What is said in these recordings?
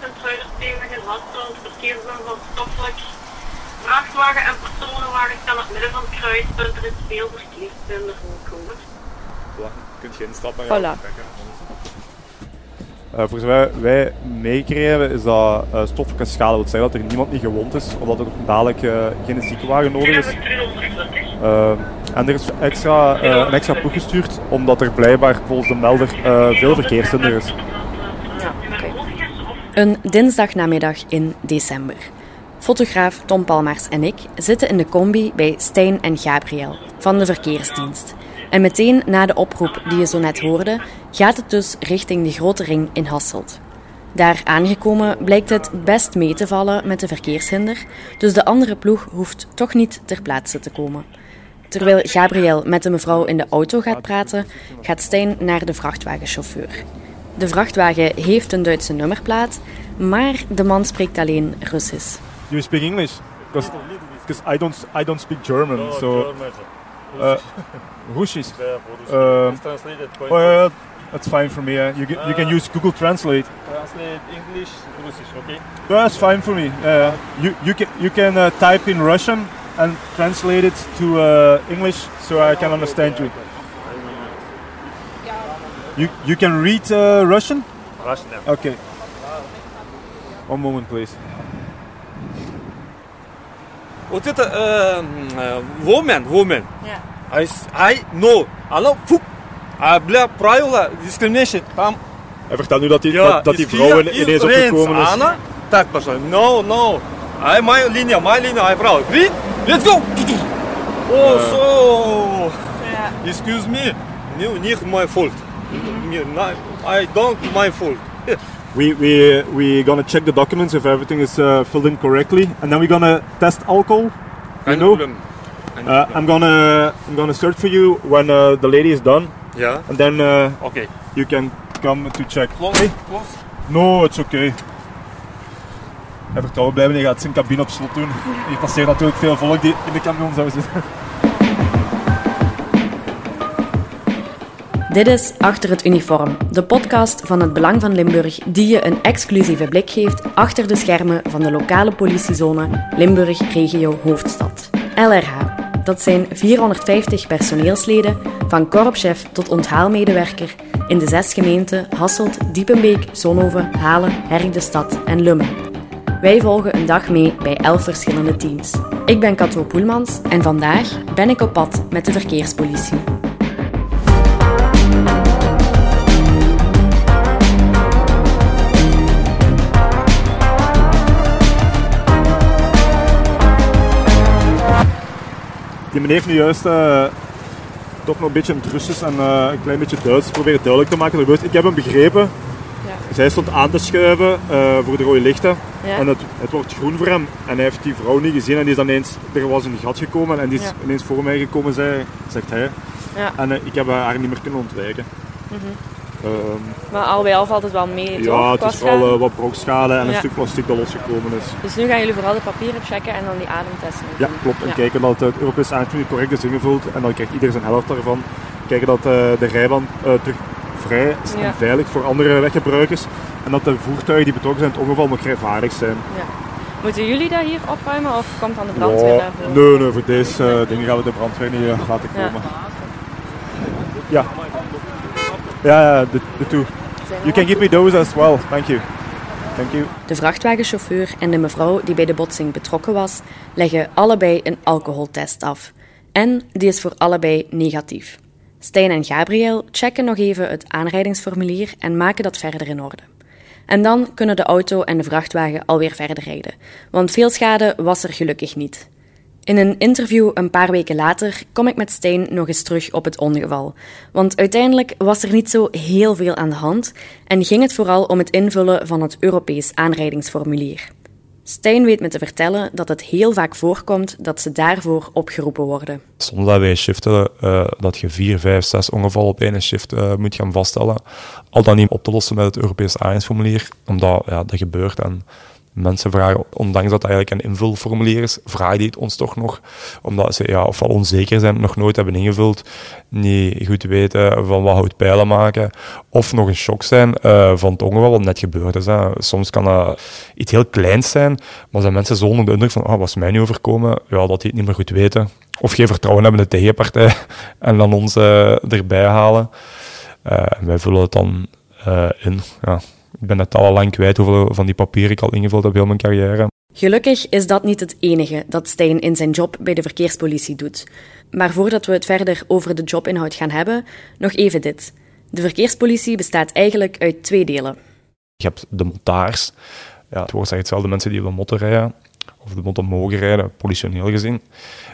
Sint-Truiderstegen in Hasselt. Verkeersband van stoffelijk. Vrachtwagen en personenwagen staan op het midden van het kruispunt. Er is veel verkeershinder voorkomen. Je kunt geen stap naar Voilà. Uh, voor zover wij meekregen is dat uh, stoffelijke schade. wil zeggen dat er niemand niet gewond is, omdat er dadelijk uh, geen ziekenwagen nodig is. En er is extra, een extra ploeg gestuurd, omdat er blijkbaar volgens de melder veel verkeershinder is. Een dinsdagnamiddag in december. Fotograaf Tom Palmaars en ik zitten in de combi bij Stijn en Gabriel van de verkeersdienst. En meteen na de oproep die je zo net hoorde, gaat het dus richting de grote ring in Hasselt. Daar aangekomen blijkt het best mee te vallen met de verkeershinder, dus de andere ploeg hoeft toch niet ter plaatse te komen. Terwijl Gabriel met de mevrouw in de auto gaat praten, gaat Stijn naar de vrachtwagenchauffeur. De vrachtwagen heeft een Duitse nummerplaat, maar de man spreekt alleen Russisch. You speak English? Because I don't, I don't speak German, so... Uh, Russisch. Uh, oh, yeah, that's fine for me. You, can, you can use Google Translate. Translate English, Russisch, okay? That's fine for me. Uh, you, you can, you can uh, type in Russian and translate it to uh, English so I can understand you. You, you can read uh, Russian? Russian, yeah. Okay. One moment, please. Вот это э, woman, woman. Ja. I, I know. Hallo, foep. Ah, bla, правила, discrimination. Там, Hij vertelt nu dat die, ja, dat, dat die is vrouw hier, ineens is Rens, opgekomen is. Anna, так, пожалуйста. No, no. I, my linia, my linia, I vrouw. Green, let's go. Oh, so. Excuse me. No, nicht my fault. Me- not- I don't my fault. We we we gonna check the documents if everything is uh, filled in correctly, and then we're gonna test alcohol. You Kein know, Problem. Uh, I'm gonna I'm gonna search for you when uh, the lady is done, Ja, and then uh, okay. you can come to check. Close, Hey, close. no, it's okay. Hij vertrouwen blijven, hij gaat zijn cabine op slot doen. Hier passeert natuurlijk veel volk die in de camion zou zitten. Dit is Achter het Uniform, de podcast van het Belang van Limburg die je een exclusieve blik geeft achter de schermen van de lokale politiezone Limburg Regio Hoofdstad. LRH. Dat zijn 450 personeelsleden, van korpschef tot onthaalmedewerker, in de zes gemeenten Hasselt, Diepenbeek, Zonhoven, Halen, Herk de Stad en Lummen. Wij volgen een dag mee bij elf verschillende teams. Ik ben Kato Poelmans en vandaag ben ik op pad met de verkeerspolitie. Die meneer heeft nu juist eh, toch nog een beetje in het en eh, een klein beetje Duits proberen duidelijk te maken. Ik heb hem begrepen. Zij stond aan te schuiven eh, voor de rode lichten. Ja. En het, het wordt groen voor hem. En hij heeft die vrouw niet gezien en die is dan ineens, er was een gat gekomen en die is Ja. ineens voor mij gekomen, zei, zegt hij. Ja. En eh, ik heb haar niet meer kunnen ontwijken. Ehm, Maar al bij al valt het wel mee, toch? ja, het is vooral schade? eh, wat brokschade en een stuk plastic dat losgekomen is. Dus nu gaan jullie vooral de papieren checken en dan die ademtesten. Ja, klopt. En kijken dat het Europees aantoening correct is ingevuld en dan krijgt iedereen zijn helft daarvan. Kijken dat de rijbaan terug vrij is Ja. en veilig voor andere weggebruikers. En dat de voertuigen die betrokken zijn in het ongeval nog rijvaardig zijn. Ja. Moeten jullie dat hier opruimen of komt dan de brandweer Ja, daarvoor? nee, nee, voor deze eh, dingen gaan we de brandweer niet eh, laten komen. Ja. Ja, ja, de, de two. You can give me those as well. Thank you. Thank you. De vrachtwagenchauffeur en de mevrouw die bij de botsing betrokken was, leggen allebei een alcoholtest af. En die is voor allebei negatief. Stijn en Gabriel checken nog even het aanrijdingsformulier en maken dat verder in orde. En dan kunnen de auto en de vrachtwagen alweer verder rijden, want veel schade was er gelukkig niet. In een interview een paar weken later kom ik met Stijn nog eens terug op het ongeval. Want uiteindelijk was er niet zo heel veel aan de hand en ging het vooral om het invullen van het Europees aanrijdingsformulier. Stijn weet me te vertellen dat het heel vaak voorkomt dat ze daarvoor opgeroepen worden. Soms dat wij shiften, eh, dat je vier, vijf, zes ongevallen op één shift eh, moet gaan vaststellen. Al dan niet op te lossen met het Europees aanrijdingsformulier, omdat ja, dat gebeurt. En Mensen vragen, ondanks dat dat eigenlijk een invulformulier is, vragen die het ons toch nog, omdat ze ja, ofwel onzeker zijn, nog nooit hebben ingevuld, niet goed weten van wat houdt pijlen maken, of nog een shock zijn uh, van het ongeval wat net gebeurd is. Hè. Soms kan dat iets heel kleins zijn, maar zijn mensen zo onder de indruk van, ah, wat is mij nu overkomen? Ja, dat die het niet meer goed weten. Of geen vertrouwen hebben in de tegenpartij en dan ons uh, erbij halen. Uh, wij vullen het dan in. Ja. Ik ben het al lang kwijt hoeveel van die papieren ik al ingevuld heb heel mijn carrière. Gelukkig is dat niet het enige dat Stijn in zijn job bij de verkeerspolitie doet. Maar voordat we het verder over de jobinhoud gaan hebben, nog even dit. De verkeerspolitie bestaat eigenlijk uit twee delen. Je hebt de motards, ja, het woord zegt hetzelfde, mensen die op de motor rijden, of de motor mogen rijden, politioneel gezien.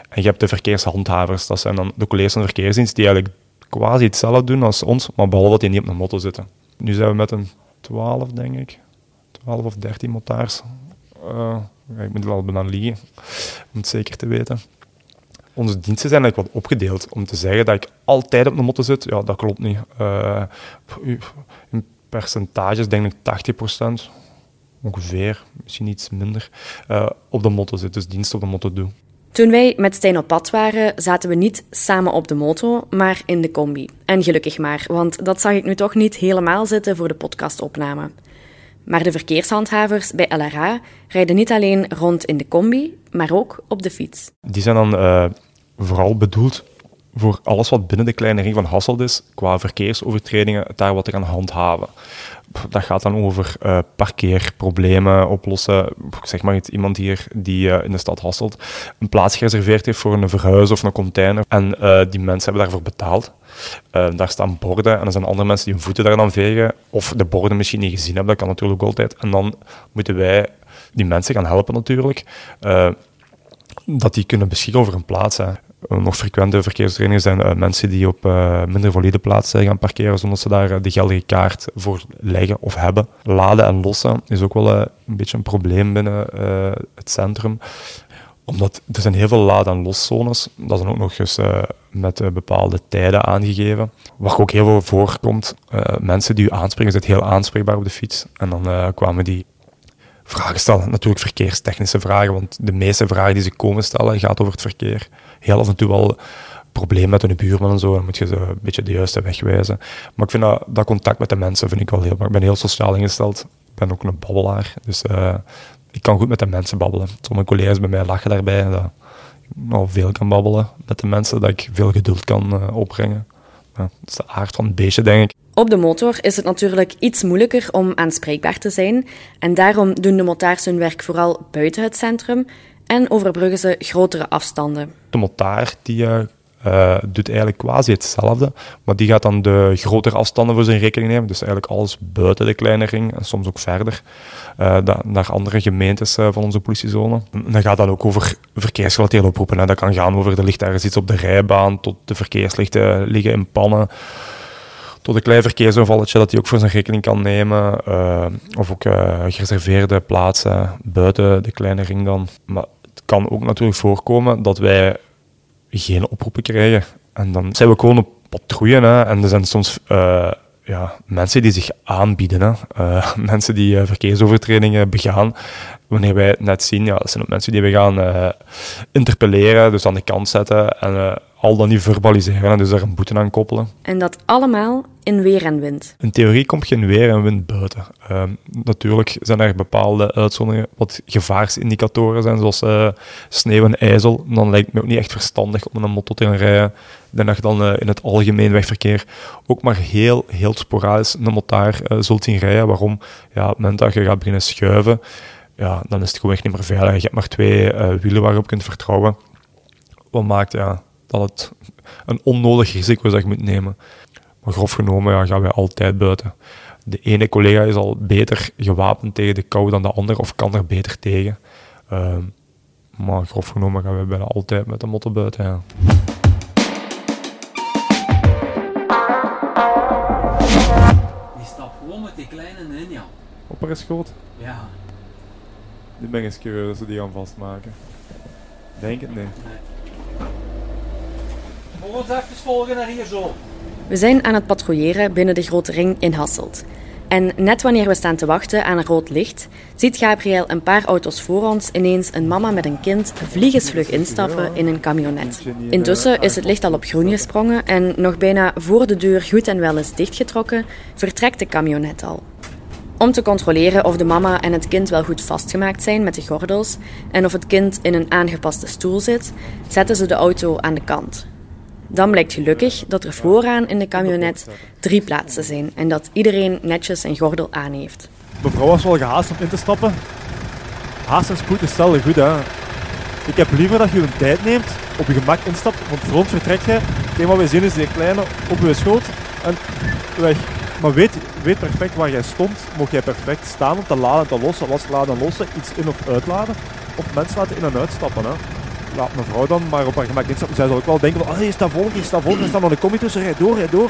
En je hebt de verkeershandhavers, dat zijn dan de collega's van de verkeersdienst die eigenlijk quasi hetzelfde doen als ons, maar behalve dat die niet op de motor zitten. Nu zijn we met een 12, denk ik. 12 of 13 motards. Uh, ik moet wel bijna liegen, om het zeker te weten. Onze diensten zijn eigenlijk wat opgedeeld. Om te zeggen dat ik altijd op de motor zit, ja, dat klopt niet. Uh, in percentages denk ik 80 procent, ongeveer, misschien iets minder, uh, op de motor zit. Dus dienst op de motor doe. Toen wij met Stijn op pad waren, zaten we niet samen op de moto, maar in de combi. En gelukkig maar, want dat zag ik nu toch niet helemaal zitten voor de podcastopname. Maar de verkeershandhavers bij LRA rijden niet alleen rond in de combi, maar ook op de fiets. Die zijn dan uh, vooral bedoeld voor alles wat binnen de kleine ring van Hasselt is, qua verkeersovertredingen, daar wat te gaan handhaven dat gaat dan over uh, parkeerproblemen oplossen. Zeg maar iets, iemand hier die uh, in de stad Hasselt een plaats gereserveerd heeft voor een verhuis of een container. En uh, die mensen hebben daarvoor betaald. daar staan borden en er zijn andere mensen die hun voeten daar dan vegen. Of de borden misschien niet gezien hebben, dat kan natuurlijk altijd. En dan moeten wij die mensen gaan helpen natuurlijk. dat die kunnen beschikken over een plaats. Hè. Eh, nog frequente verkeerstrainingen zijn uh, mensen die op uh, minder valide plaatsen gaan parkeren zonder ze daar de geldige kaart voor leggen of hebben. Laden en lossen is ook wel een beetje een probleem binnen het centrum omdat er zijn heel veel laden- en loszones. Dat dan ook nog eens met bepaalde tijden aangegeven. Wat ook heel veel voorkomt, mensen die u aanspreken, zijn heel aanspreekbaar op de fiets. En dan kwamen die vragen stellen. Natuurlijk verkeerstechnische vragen, want de meeste vragen die ze komen stellen gaat over het verkeer. Heel af en toe wel probleem met een buurman en zo, dan moet je ze een beetje de juiste weg wijzen. Maar ik vind dat, dat contact met de mensen vind ik wel heel Ik ben heel sociaal ingesteld. Ik ben ook een babbelaar, dus uh, ik kan goed met de mensen babbelen. Sommige collega's bij mij lachen daarbij dat ik nou, veel kan babbelen met de mensen, dat ik veel geduld kan uh, opbrengen. Dat is de aard van het beestje, denk ik. Op de motor is het natuurlijk iets moeilijker om aanspreekbaar te zijn en daarom doen de motards hun werk vooral buiten het centrum en overbruggen ze grotere afstanden. De motaar die, uh, uh, doet eigenlijk quasi hetzelfde, maar die gaat dan de grotere afstanden voor zijn rekening nemen. Dus eigenlijk alles buiten de kleine ring en soms ook verder uh, naar andere gemeentes van onze politiezone. Dan gaat dat ook over verkeersgerelateerde oproepen. Dat kan gaan over er ligt ergens iets op de rijbaan, tot de verkeerslichten liggen in pannen tot een klein verkeersonvalletje dat hij ook voor zijn rekening kan nemen. Of ook gereserveerde plaatsen buiten de kleine ring dan. Maar kan ook natuurlijk voorkomen dat wij geen oproepen krijgen. En dan zijn we gewoon op patrouille. Hè. En er zijn soms uh, ja, mensen die zich aanbieden. Hè. Uh, mensen die uh, verkeersovertredingen begaan. Wanneer wij net zien, ja, dat zijn ook mensen die we gaan interpelleren, dus aan de kant zetten en al dan niet verbaliseren, dus daar een boete aan koppelen. En dat allemaal in weer en wind? In theorie komt geen weer en wind buiten. Uh, natuurlijk zijn er bepaalde uitzonderingen wat gevaarsindicatoren zijn, zoals uh, sneeuw en ijzel. Dan lijkt het me ook niet echt verstandig om een motor te gaan rijden. Denk dat je dan in het algemeen wegverkeer ook maar heel, heel sporadisch een motor zult zien rijden. Waarom? Ja, op het moment dat je gaat beginnen schuiven, ja, dan is het gewoon echt niet meer veilig. Je hebt maar twee wielen waarop je kunt vertrouwen. Wat maakt ja, dat het een onnodig risico is dat je moet nemen. Maar grof genomen ja, gaan wij altijd buiten. De ene collega is al beter gewapend tegen de kou dan de ander, of kan er beter tegen. Uh, maar grof genomen gaan wij bijna altijd met de motor buiten. Ja. Die stapt gewoon met die kleine in, ja. Op haar schoot? Ja. Nu ben ik eens curieus dat ze die gaan vastmaken. Denk het niet. Nee. Voor ons even volgen naar hier zo. We zijn aan het patrouilleren binnen de grote ring in Hasselt. En net wanneer we staan te wachten aan een rood licht, ziet Gabriel een paar auto's voor ons ineens een mama met een kind vliegensvlug instappen in een camionet. Intussen is het licht al op groen gesprongen en nog bijna voor de deur goed en wel is dichtgetrokken, vertrekt de camionet al. Om te controleren of de mama en het kind wel goed vastgemaakt zijn met de gordels en of het kind in een aangepaste stoel zit, zetten ze de auto aan de kant. Dan blijkt gelukkig dat er vooraan in de camionet drie plaatsen zijn en dat iedereen netjes zijn gordel aan heeft. Mevrouw was wel gehaast om in te stappen. Haast en spoed is zelden goed, hè. Ik heb liever dat je een tijd neemt, op je gemak instapt, want front vertrek je. Het wat we zien is die kleine op je schoot en weg. Maar weet, weet perfect waar jij stond, mocht jij perfect staan om te laden en te lossen, losladen en lossen, iets in of uitladen. Of mensen laten in en uitstappen. Hè laat mevrouw dan maar op haar gemak instappen. Zij zal ook wel denken van, oh, hier staat volk, hier staat volk, er staat nog een combi tussen, rijd door, rijd door.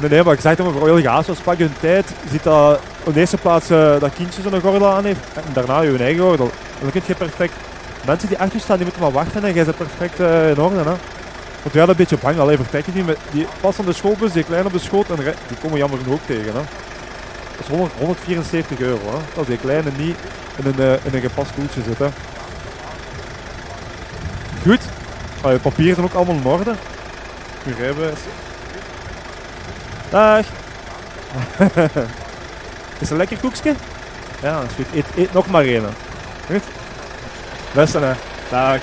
Nee, nee, maar ik zeg dat mevrouw heel gehaast was, pak je tijd. Je ziet dat in de eerste plaats uh, dat kindje zo'n gordel aan heeft en daarna je eigen gordel. En dan kun je perfect... Mensen die achter je staan, die moeten maar wachten en jij zit perfect uh, in orde. Hè. Want wij hadden een beetje bang, alleen vertrekken die, met, die pas aan de schoolbus, die klein op de schoot, en die komen jammer genoeg tegen. Hè. Dat is 100, 174 euro. Hè. Dat is die kleine niet in een, uh, in een gepast stoeltje zitten. Goed. Oh, je papieren zijn ook allemaal in orde. Uw rijbewijs. Dag. is het een lekker koekje? Ja, dat is goed. Eet, eet nog maar één. Goed? Beste hè. Dag.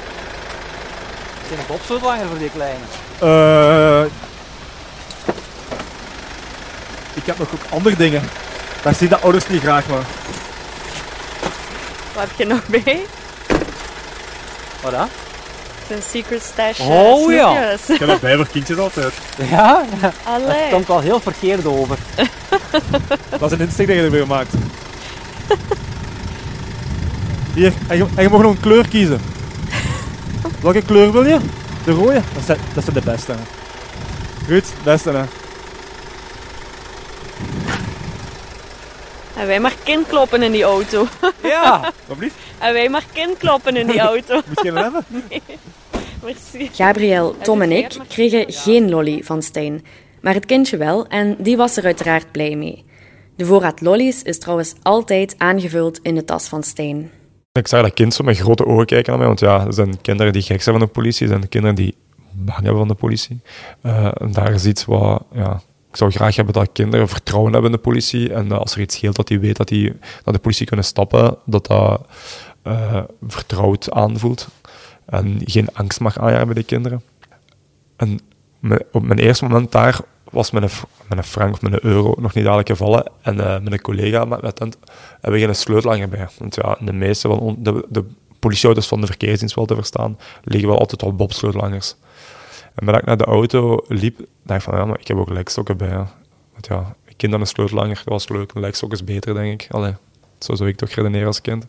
Zijn een zo langer voor die kleine? Uh, ik heb nog ook andere dingen. Daar zien de ouders niet graag maar. Wat heb je nog mee? Wat dan? Een secret stash uh, Oh ja. Ik heb dat bij voor kindjes altijd. Ja? Allee. Dat komt wel heel verkeerd over. dat is een insteek dat je ermee maakt. Hier, en je, en je mag nog een kleur kiezen. Welke kleur wil je? De rode? Dat zijn, dat zijn de beste. Hè. Goed, beste hè. En wij maar kindkloppen in die auto. Ja. Wat lief? En wij maar kindkloppen in die auto. Moet je hem hebben? Nee. Merci. Gabriel, Tom en ik kregen geen lolly van Stijn. Maar het kindje wel en die was er uiteraard blij mee. De voorraad lollies is trouwens altijd aangevuld in de tas van Stijn. Ik zag dat kind zo met grote ogen kijken naar mij, want ja, er zijn kinderen die gek zijn van de politie, er zijn kinderen die bang hebben van de politie. Uh, en daar is iets wat, ja, ik zou graag hebben dat kinderen vertrouwen hebben in de politie en als er iets scheelt, dat die weten dat die naar de politie kunnen stappen, dat dat uh, vertrouwd aanvoelt en geen angst mag aanjagen bij de kinderen. En op mijn eerste moment daar was mijn, mijn frank of mijn euro nog niet dadelijk gevallen. En uh, mijn collega met, tent hebben geen sleutelanger bij. Want ja, de meeste van de, de politieauto's van de verkeersdienst wel te verstaan, liggen wel altijd op bobsleutelangers. En toen ik naar de auto liep, dacht ik van ja, maar ik heb ook lekstokken bij. Want ja, kind aan een sleutelanger, dat was leuk. Een lekstok is beter, denk ik. Allee, zo zou ik toch redeneren als kind.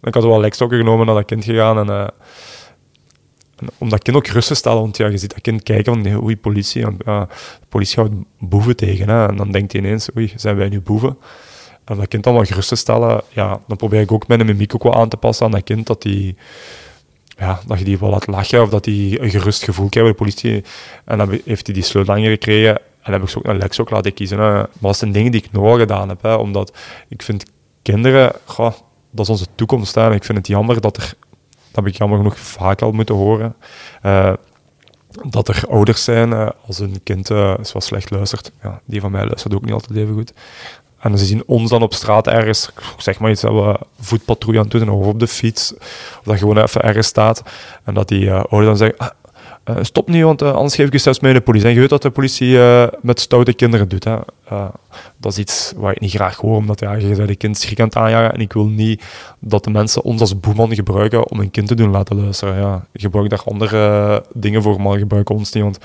En ik had wel lekstokken genomen naar dat kind gegaan en... Uh, om dat kind ook gerust te stellen, want ja, je ziet dat kind kijken van, oei, politie, ja, de politie houdt boeven tegen. Hè, en dan denkt hij ineens, oei, zijn wij nu boeven? En om dat kind allemaal gerust te stellen, ja, dan probeer ik ook mijn mimiek ook wel aan te passen aan dat kind, dat, die, ja, dat je die wel laat lachen, of dat hij een gerust gevoel krijgt bij de politie. En dan heeft hij die sleutelhanger gekregen, en heb ik ze ook naar Lex ook laten kiezen. Hè. Maar dat zijn dingen die ik nooit gedaan heb, hè, omdat ik vind kinderen, dat is onze toekomst. Hè. En ik vind het jammer dat er dat heb ik jammer genoeg vaak al moeten horen. Uh, dat er ouders zijn uh, als een kind uh, zoals slecht luistert. Ja, die van mij luistert ook niet altijd even goed. En ze zien ons dan op straat ergens, zeg maar iets, dat we voetpatrouille aan het doen of op de fiets. Of dat gewoon even ergens staat. En dat die ouders dan zeggen, ah, uh, stop niet, want uh, anders geef ik je zelfs mee de politie. En je weet wat de politie uh, met stoute kinderen doet. Hè. dat is iets waar ik niet graag hoor, omdat ja, je bent een kind schrik aan het aanjagen. En ik wil niet dat de mensen ons als boeman gebruiken om een kind te doen laten luisteren. Ja, gebruik daar andere dingen voor, maar gebruik ons niet. Want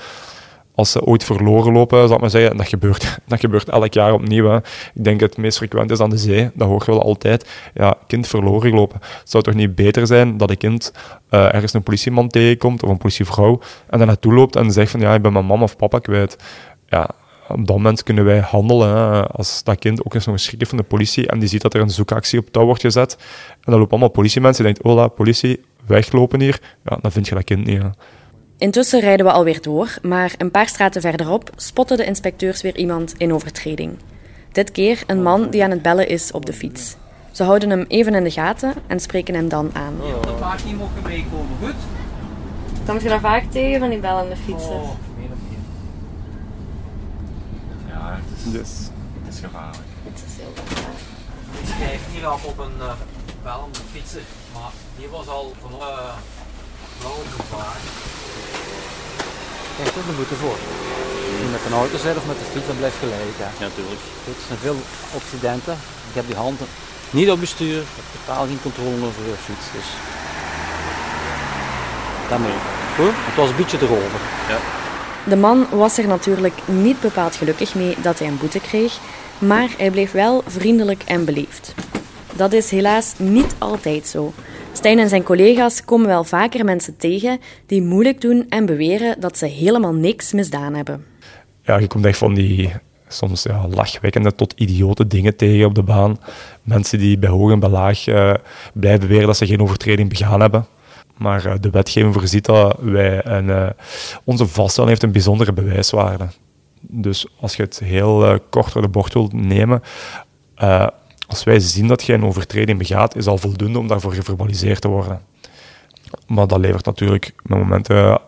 als ze ooit verloren lopen, zal ik maar zeggen, en dat gebeurt, dat gebeurt elk jaar opnieuw. Ik denk het meest frequent is aan de zee, dat hoor je wel altijd. Ja, kind verloren gelopen. Het zou toch niet beter zijn dat een kind uh, ergens een politieman tegenkomt, of een politievrouw, en dan naartoe loopt en zegt van, ja, ik ben mijn mama of papa kwijt. Ja, op dat moment kunnen wij handelen. Als dat kind ook eens nog schrik van de politie en die ziet dat er een zoekactie op touw wordt gezet, en dan lopen allemaal politiemensen die denken, hola, politie, weglopen hier, ja, dan vind je dat kind niet. Intussen rijden we alweer door, maar een paar straten verderop spotten de inspecteurs weer iemand in overtreding. Dit keer een man die aan het bellen is op de fiets. Ze houden hem even in de gaten en spreken hem dan aan. De paard niet mogen meekomen, goed? Kom je daar vaak tegen van die bellende fietsers? Oh, meer of meer. Ja, het is, Yes. het is gevaarlijk. Ik schrijf hier af op een uh, bellende fietser, maar die was al van uh, wel gevaar. Kijk, er de boete voor. Als met een auto zit of met de fiets, dan blijft gelijk. Hè. Ja, natuurlijk. Er zijn veel accidenten. Ik heb die handen niet op bestuur. Ik heb totaal geen controle over de fiets. Dus daarmee. Goed? Het was een beetje erover. De man was er natuurlijk niet bepaald gelukkig mee dat hij een boete kreeg, maar hij bleef wel vriendelijk en beleefd. Dat is helaas niet altijd zo. Stijn en zijn collega's komen wel vaker mensen tegen die moeilijk doen en beweren dat ze helemaal niks misdaan hebben. ja, je komt echt van die soms ja, lachwekkende tot idiote dingen tegen op de baan. Mensen die bij hoog en bij laag eh, blijven beweren dat ze geen overtreding begaan hebben. Maar eh, de wetgeving voorziet dat wij en eh, onze vaststelling heeft een bijzondere bewijswaarde. Dus als je het heel kort door de bocht wilt nemen, als wij zien dat je een overtreding begaat, is al voldoende om daarvoor geverbaliseerd te worden. Maar dat levert natuurlijk met momenten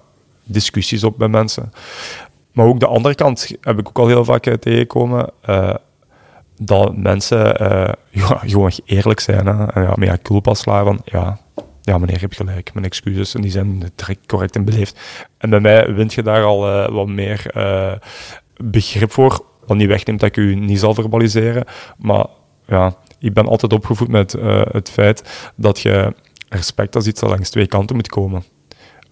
discussies op bij mensen. Maar ook de andere kant heb ik ook al heel vaak eh, tegengekomen. eh, dat mensen eh, ja, gewoon eerlijk zijn. En ja, ja, culpa slaan van ja, ja, meneer, je hebt gelijk. Mijn excuses. En die zijn correct en beleefd. En bij mij wint je daar al eh, wat meer eh, begrip voor. Wat niet wegneemt dat ik u niet zal verbaliseren. Maar ja, ik ben altijd opgevoed met eh, het feit dat je respect als iets dat langs twee kanten moet komen.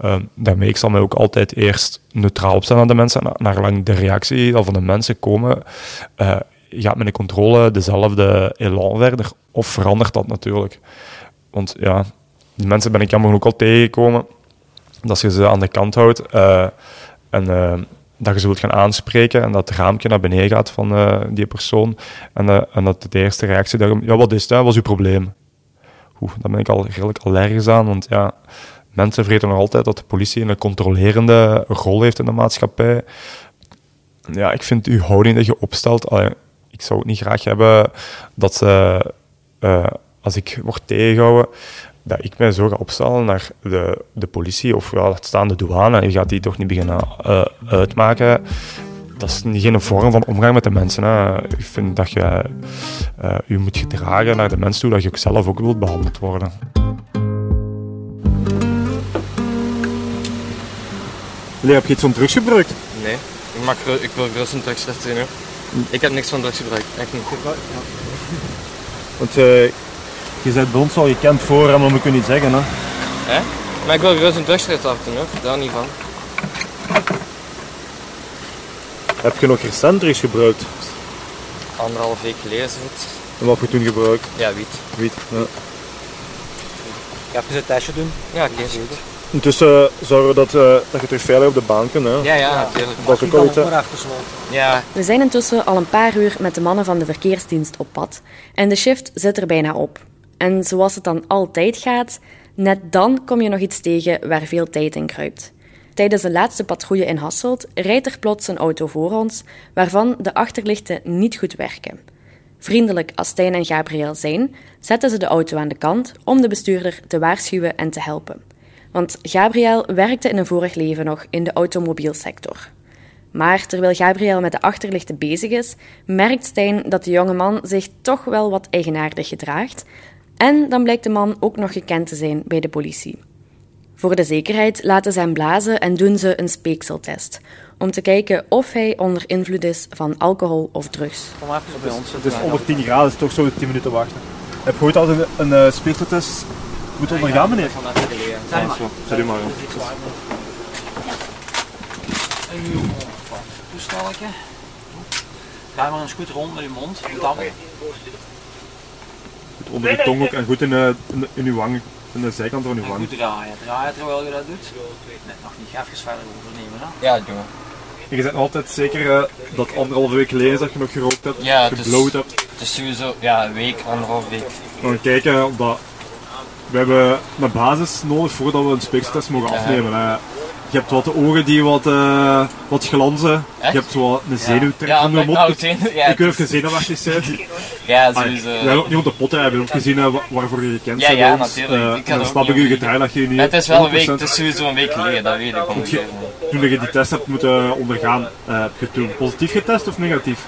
Uh, daarmee ik zal mij ook altijd eerst neutraal opstellen aan de mensen. Na- Naar lang de reactie van de mensen komen, eh, gaat mijn controle dezelfde elan verder? Of verandert dat natuurlijk? Want ja, die mensen ben ik jammer genoeg al tegengekomen. Dat je ze aan de kant houdt eh, en dat je ze wilt gaan aanspreken en dat het raampje naar beneden gaat van eh, die persoon. En, eh, en dat de eerste reactie daarom, ja, wat is het? hè? Wat is uw probleem? Oeh, daar ben ik al redelijk allergisch aan, want ja, mensen vergeten nog altijd dat de politie een controlerende rol heeft in de maatschappij. Ja, ik vind uw houding dat je opstelt, ik zou het niet graag hebben dat ze, eh, als ik word tegengehouden, dat ik mij zo ga opstellen naar de, de politie of ja, staan de douane. Je gaat die toch niet beginnen eh, uitmaken. Dat is niet geen vorm van omgang met de mensen. Hè. Ik vind dat je eh, je moet gedragen naar de mensen toe, dat je ook zelf ook wilt behandeld worden. Allee, heb je iets van drugs gebruikt? Nee, ik, mag, ru- ik wil gerust een. Hoor. Ik heb niks van drugs gebruikt, echt niet. Want eh, je bent bij ons al gekend voor en we kunnen niet zeggen. Hè? Hè? Maar ik wil gerust een drugstest af doen hoor, daar niet van. Heb je nog recent drugs gebruikt? Anderhalf week geleden zoiets. En wat heb je toen gebruikt? Ja, wiet. Wiet. Ja. Ik ga even een testje doen. Ja, oké. Intussen zorgen we dat, eh, dat je terug veilig op de baan kunt. Hè? Ja, ja, natuurlijk. Dat is ook al iets. maar. Ja, We zijn intussen al een paar uur met de mannen van de verkeersdienst op pad en de shift zit er bijna op. En zoals het dan altijd gaat, net dan kom je nog iets tegen waar veel tijd in kruipt. Tijdens de laatste patrouille in Hasselt rijdt er plots een auto voor ons, waarvan de achterlichten niet goed werken. Vriendelijk als Stijn en Gabriel zijn, zetten ze de auto aan de kant om de bestuurder te waarschuwen en te helpen. Want Gabriel werkte in een vorig leven nog in de automobielsector. Maar terwijl Gabriel met de achterlichten bezig is, merkt Stijn dat de jonge man zich toch wel wat eigenaardig gedraagt. En dan blijkt de man ook nog gekend te zijn bij de politie. Voor de zekerheid laten ze hem blazen en doen ze een speekseltest. Om te kijken of hij onder invloed is van alcohol of drugs. Kom maar even bij ons Het is onder 10 graden, is toch zo 10 minuten wachten. Heb je ooit al een, een uh, speekseltest moeten ondergaan, meneer? Zeg maar. Zeg u maar. Uw toestelletje. Draai maar eens goed rond met uw mond. Dan. Onder de tong ook en goed in, uh, in, in uw wang, in de zijkant van uw wang. goed draaien. Draaien terwijl je dat doet. Net nog niet. Ga even verder overnemen. Hè? ja, jongen. En je bent altijd zeker uh, dat anderhalve week geleden dat je nog gerookt hebt, Ja, gebloot hebt. Het is sowieso, ja, een week, anderhalf week. We gaan kijken. We hebben een basis nodig voordat we een speekseltest mogen Ja. afnemen. Hè. Je hebt wat de ogen die wat, uh, wat glanzen. Echt? Je hebt zo een zenuwtrek Ja, onder de nou, mop. zenuw- Ik ja, weet of je zenuwachtig bent. Ja, sowieso. Hebben ook niet op de potten, we hebben ook gezien eh, wa- waarvoor je gekend Ja, bent. ja, bij ons. natuurlijk. Eh, Ik dan snap ik je gedrag dat je niet Het is wel een week, 100% het is sowieso een week geleden, dat weet ik je- Toen je die test hebt moeten ondergaan, eh, heb je toen positief getest of negatief?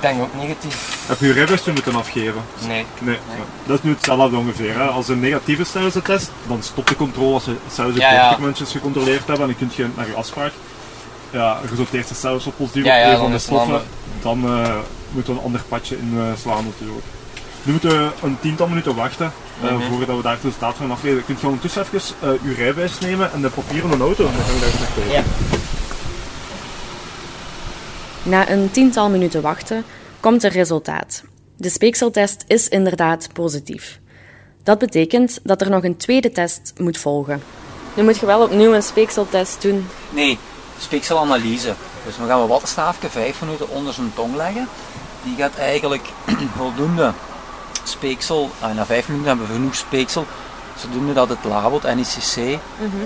Ik denk ook negatief. Heb je je rijbewijs toen moeten afgeven? Nee. Nee. Dat is nu hetzelfde ongeveer. Hè. Als een negatieve is tijdens de test, dan stopt de controle als ze zelfs Ja, ja. 30 mensen gecontroleerd hebben en dan kun je naar je afspraak. Ja, resulteert ze zelfs op positief Ja, op ja, van de stoffen, dan eh, moeten we een ander padje inslaan natuurlijk. Nu moeten we een tiental minuten wachten eh, Mhm. voordat we daar het resultaat gaan afleiden. Kunt je ondertussen even eh, uw rijbewijs nemen en de papieren in de auto en dan gaan we daar eens naar kijken. Na een tiental minuten wachten komt er resultaat. De speekseltest is inderdaad positief. Dat betekent dat er nog een tweede test moet volgen. Nu moet je wel opnieuw een speekseltest doen. Nee, speekselanalyse. Dus dan gaan we wattenstaafje vijf minuten onder zijn tong leggen. Die gaat eigenlijk voldoende speeksel, ah, na vijf minuten hebben we genoeg speeksel, zodoende dat het labo, het NICC,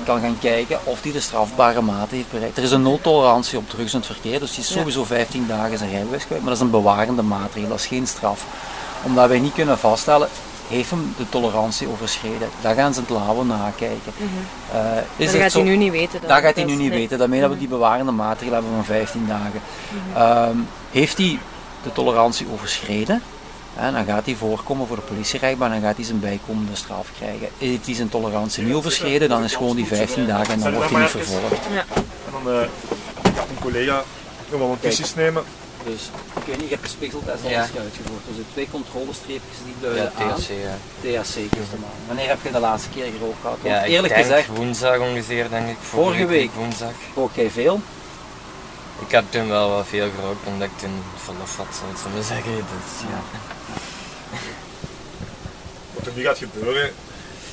kan gaan kijken of die de strafbare mate heeft bereikt. Er is een noodtolerantie op drugs in het verkeer, dus die is Ja. sowieso 15 dagen zijn rijbewijs kwijt, maar dat is een bewarende maatregel, dat is geen straf. Omdat wij niet kunnen vaststellen, heeft hem de tolerantie overschreden? Dan gaan ze het labo nakijken. Eh, is Dat het Mhm. gaat zo- hij nu niet weten. dat gaat hij dat nu is- niet nee. weten. Daarmee hebben we die bewarende maatregel hebben van 15 dagen. Ehm, heeft hij de tolerantie overschreden? Hè, dan gaat hij voorkomen voor de politierechtbank en dan gaat hij zijn bijkomende straf krijgen. Heeft hij zijn tolerantie niet overschreden, dan is gewoon die 15 dagen en dan wordt hij niet vervolgd. En dan eh, gaat een collega nog wel een nemen. Dus ik weet niet, je hebt de spiegeltest al Ja. eens uitgevoerd. Dus de twee controlestreepjes die Ja, duiden aan. THC, ja. THC geeft hem aan. Wanneer heb je de laatste keer gerookt gehad? Ja, ik eerlijk denk gezegd, woensdag ongeveer, denk ik. Vorige week. Woensdag. rook jij veel. Ik heb toen wel wat veel gerookt, omdat ik toen verlof had, zou ik zo maar zeggen. Dus, ja. Wat er nu gaat gebeuren,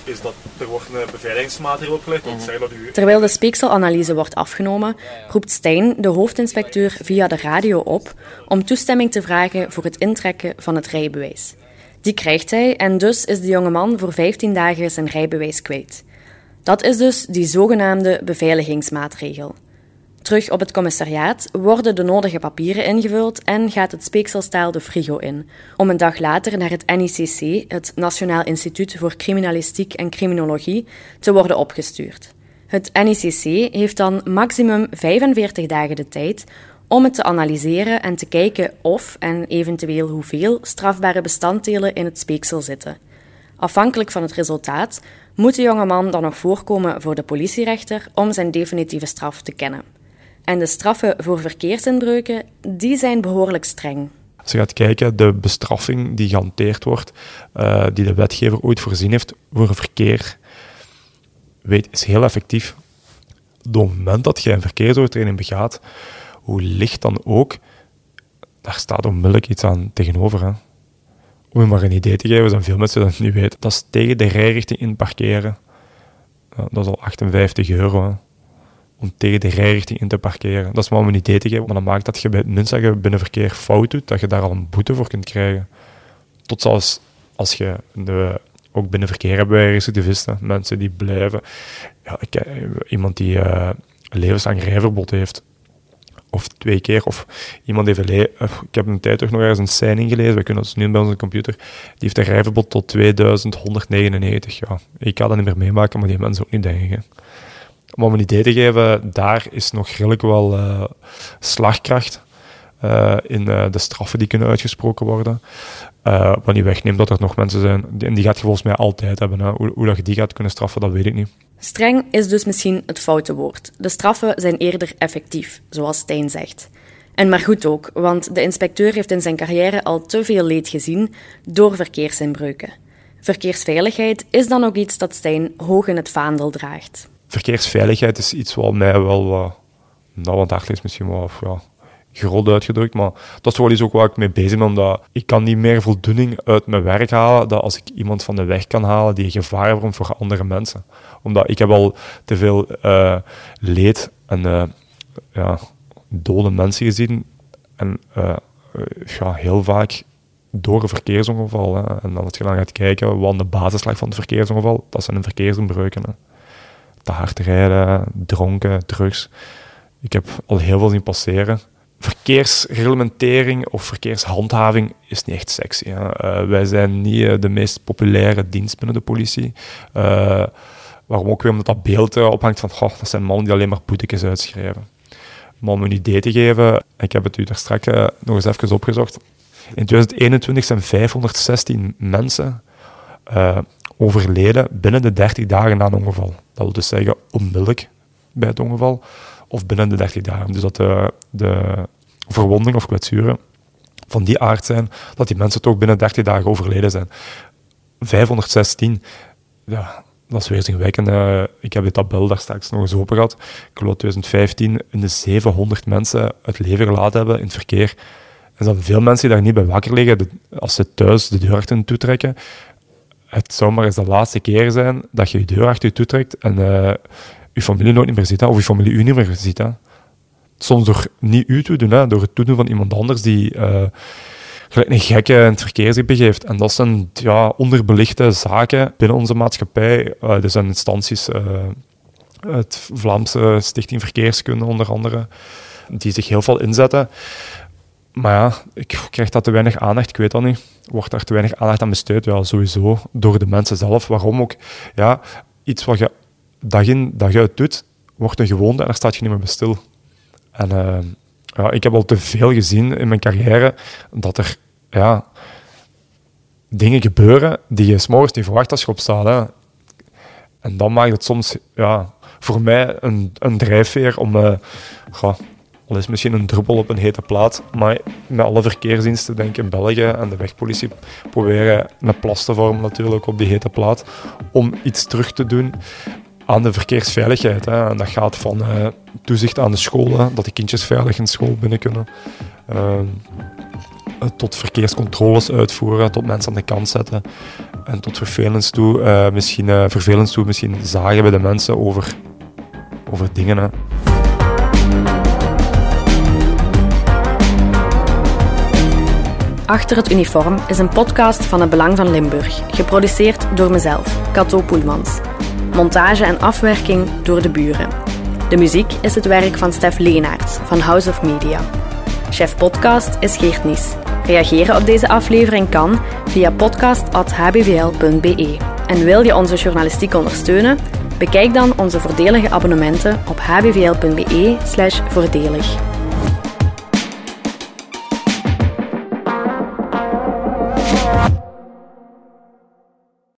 is dat er wordt een beveiligingsmaatregel opgelegd. Dat u Terwijl de speekselanalyse wordt afgenomen, roept Stijn de hoofdinspecteur via de radio op om toestemming te vragen voor het intrekken van het rijbewijs. Die krijgt hij en dus is de jongeman voor 15 dagen zijn rijbewijs kwijt. Dat is dus die zogenaamde beveiligingsmaatregel. Terug op het commissariaat worden de nodige papieren ingevuld en gaat het speekselstaal de frigo in, om een dag later naar het NICC, het Nationaal Instituut voor Criminalistiek en Criminologie, te worden opgestuurd. Het NICC heeft dan maximum 45 dagen de tijd om het te analyseren en te kijken of en eventueel hoeveel strafbare bestanddelen in het speeksel zitten. Afhankelijk van het resultaat moet de jongeman dan nog voorkomen voor de politierechter om zijn definitieve straf te kennen. En de straffen voor verkeersinbreuken, die zijn behoorlijk streng. Als je gaat kijken, de bestraffing die gehanteerd wordt, eh, die de wetgever ooit voorzien heeft voor verkeer, weet, is heel effectief. Op het moment dat je een verkeersovertreding begaat, hoe licht dan ook, daar staat onmiddellijk iets aan tegenover. Hè. Om je maar een idee te geven, zijn veel mensen dat niet weten. Dat is tegen de rijrichting in parkeren. Dat is al 58 euro. Om tegen de rijrichting in te parkeren. Dat is maar om een idee te geven, maar dat maakt dat je bij het minst dat je binnen verkeer fout doet, dat je daar al een boete voor kunt krijgen. Tot zelfs als je de, ook binnen verkeer hebben wij recidivisten, mensen die blijven. Ja, eh, iemand die eh, een levenslang rijverbod heeft, of twee keer, of iemand le- eh, ik heb een tijd toch nog ergens een signing gelezen, we kunnen het nu bij onze computer, die heeft een rijverbod tot 2199. Ja, ik ga dat niet meer meemaken, maar die mensen ook niet, denk ik. hè. Om een idee te geven, daar is nog redelijk wel eh, slagkracht eh, in eh, de straffen die kunnen uitgesproken worden. Wat niet wegneemt dat er nog mensen zijn, en die gaat je volgens mij altijd hebben. Hoe, hoe dat je die gaat kunnen straffen, dat weet ik niet. Streng is dus misschien het foute woord. De straffen zijn eerder effectief, zoals Stijn zegt. En maar goed ook, want de inspecteur heeft in zijn carrière al te veel leed gezien door verkeersinbreuken. Verkeersveiligheid is dan ook iets dat Stijn hoog in het vaandel draagt. Verkeersveiligheid is iets wat mij wel wat, nou, is misschien wel ja, groot uitgedrukt, maar dat is wel iets ook waar ik mee bezig ben, omdat ik kan niet meer voldoening uit mijn werk halen dan als ik iemand van de weg kan halen die gevaar vormt voor andere mensen. Omdat ik heb al te veel eh, leed en eh, ja, dode mensen gezien en eh, ja, heel vaak door een verkeersongeval. En als je dan gaat kijken wat de basis ligt van het verkeersongeval, dat zijn de verkeersinbreuken. Hè. Te hard rijden, dronken, drugs. Ik heb al heel veel zien passeren. Verkeersreglementering of verkeershandhaving is niet echt sexy. Eh, wij zijn niet eh, de meest populaire dienst binnen de politie. Uh, waarom ook weer omdat dat beeld ophangt van goh, dat zijn mannen die alleen maar boetekes uitschrijven. Maar om een idee te geven, ik heb het u daar straks nog eens even opgezocht. In 2021 zijn 516 mensen overleden binnen de 30 dagen na een ongeval. Dat wil dus zeggen onmiddellijk bij het ongeval of binnen de 30 dagen. Dus dat de, de verwondingen of kwetsuren van die aard zijn, dat die mensen toch binnen 30 dagen overleden zijn. 516, ja, dat is weerzinwekkend. Uh, ik heb de tabel daar straks nog eens open gehad. Ik geloof 2015 in de 700 mensen het leven gelaten hebben in het verkeer. Er zijn veel mensen die daar niet bij wakker liggen als ze thuis de deur achter toetrekken. Het zou maar eens de laatste keer zijn dat je je deur achter je toetrekt en uh, je familie nooit meer ziet, of je familie u niet meer ziet. Soms door niet u te doen, hè, door het toedoen van iemand anders die uh, gelijk een gekke in het verkeer begeeft. En dat zijn ja, onderbelichte zaken binnen onze maatschappij. Uh, er zijn instanties, het Vlaamse Stichting Verkeerskunde onder andere, die zich heel veel inzetten. Maar ja, ik krijg dat te weinig aandacht, ik weet dat niet. Wordt daar te weinig aandacht aan besteed? Ja, sowieso. Door de mensen zelf. Waarom ook? Ja, iets wat je dag in, dag uit doet, wordt een gewoonte en daar staat je niet meer bij stil. En uh, ja, ik heb al te veel gezien in mijn carrière dat er ja, dingen gebeuren die je s'morgens niet verwacht als je opstaat. Hè. En dan maakt het soms ja, voor mij een, een drijfveer om, uh, is misschien een druppel op een hete plaat, maar met alle verkeersdiensten denk ik in België en de wegpolitie proberen met plas te vormen natuurlijk op die hete plaat om iets terug te doen aan de verkeersveiligheid. Hè. En dat gaat van uh, toezicht aan de scholen, dat de kindjes veilig in school binnen kunnen, uh, tot verkeerscontroles uitvoeren, tot mensen aan de kant zetten. En tot vervelend toe, uh, misschien, vervelend toe misschien zagen bij de mensen over, over dingen. Hè. Achter het uniform is een podcast van het Belang van Limburg, geproduceerd door mezelf, Cato Poelmans. Montage en afwerking door de buren. De muziek is het werk van Stef Leenaerts van House of Media. Chef podcast is Geert Nies. Reageren op deze aflevering kan via podcast.hbvl.be. En wil je onze journalistiek ondersteunen? Bekijk dan onze voordelige abonnementen op hbvl.be/voordelig.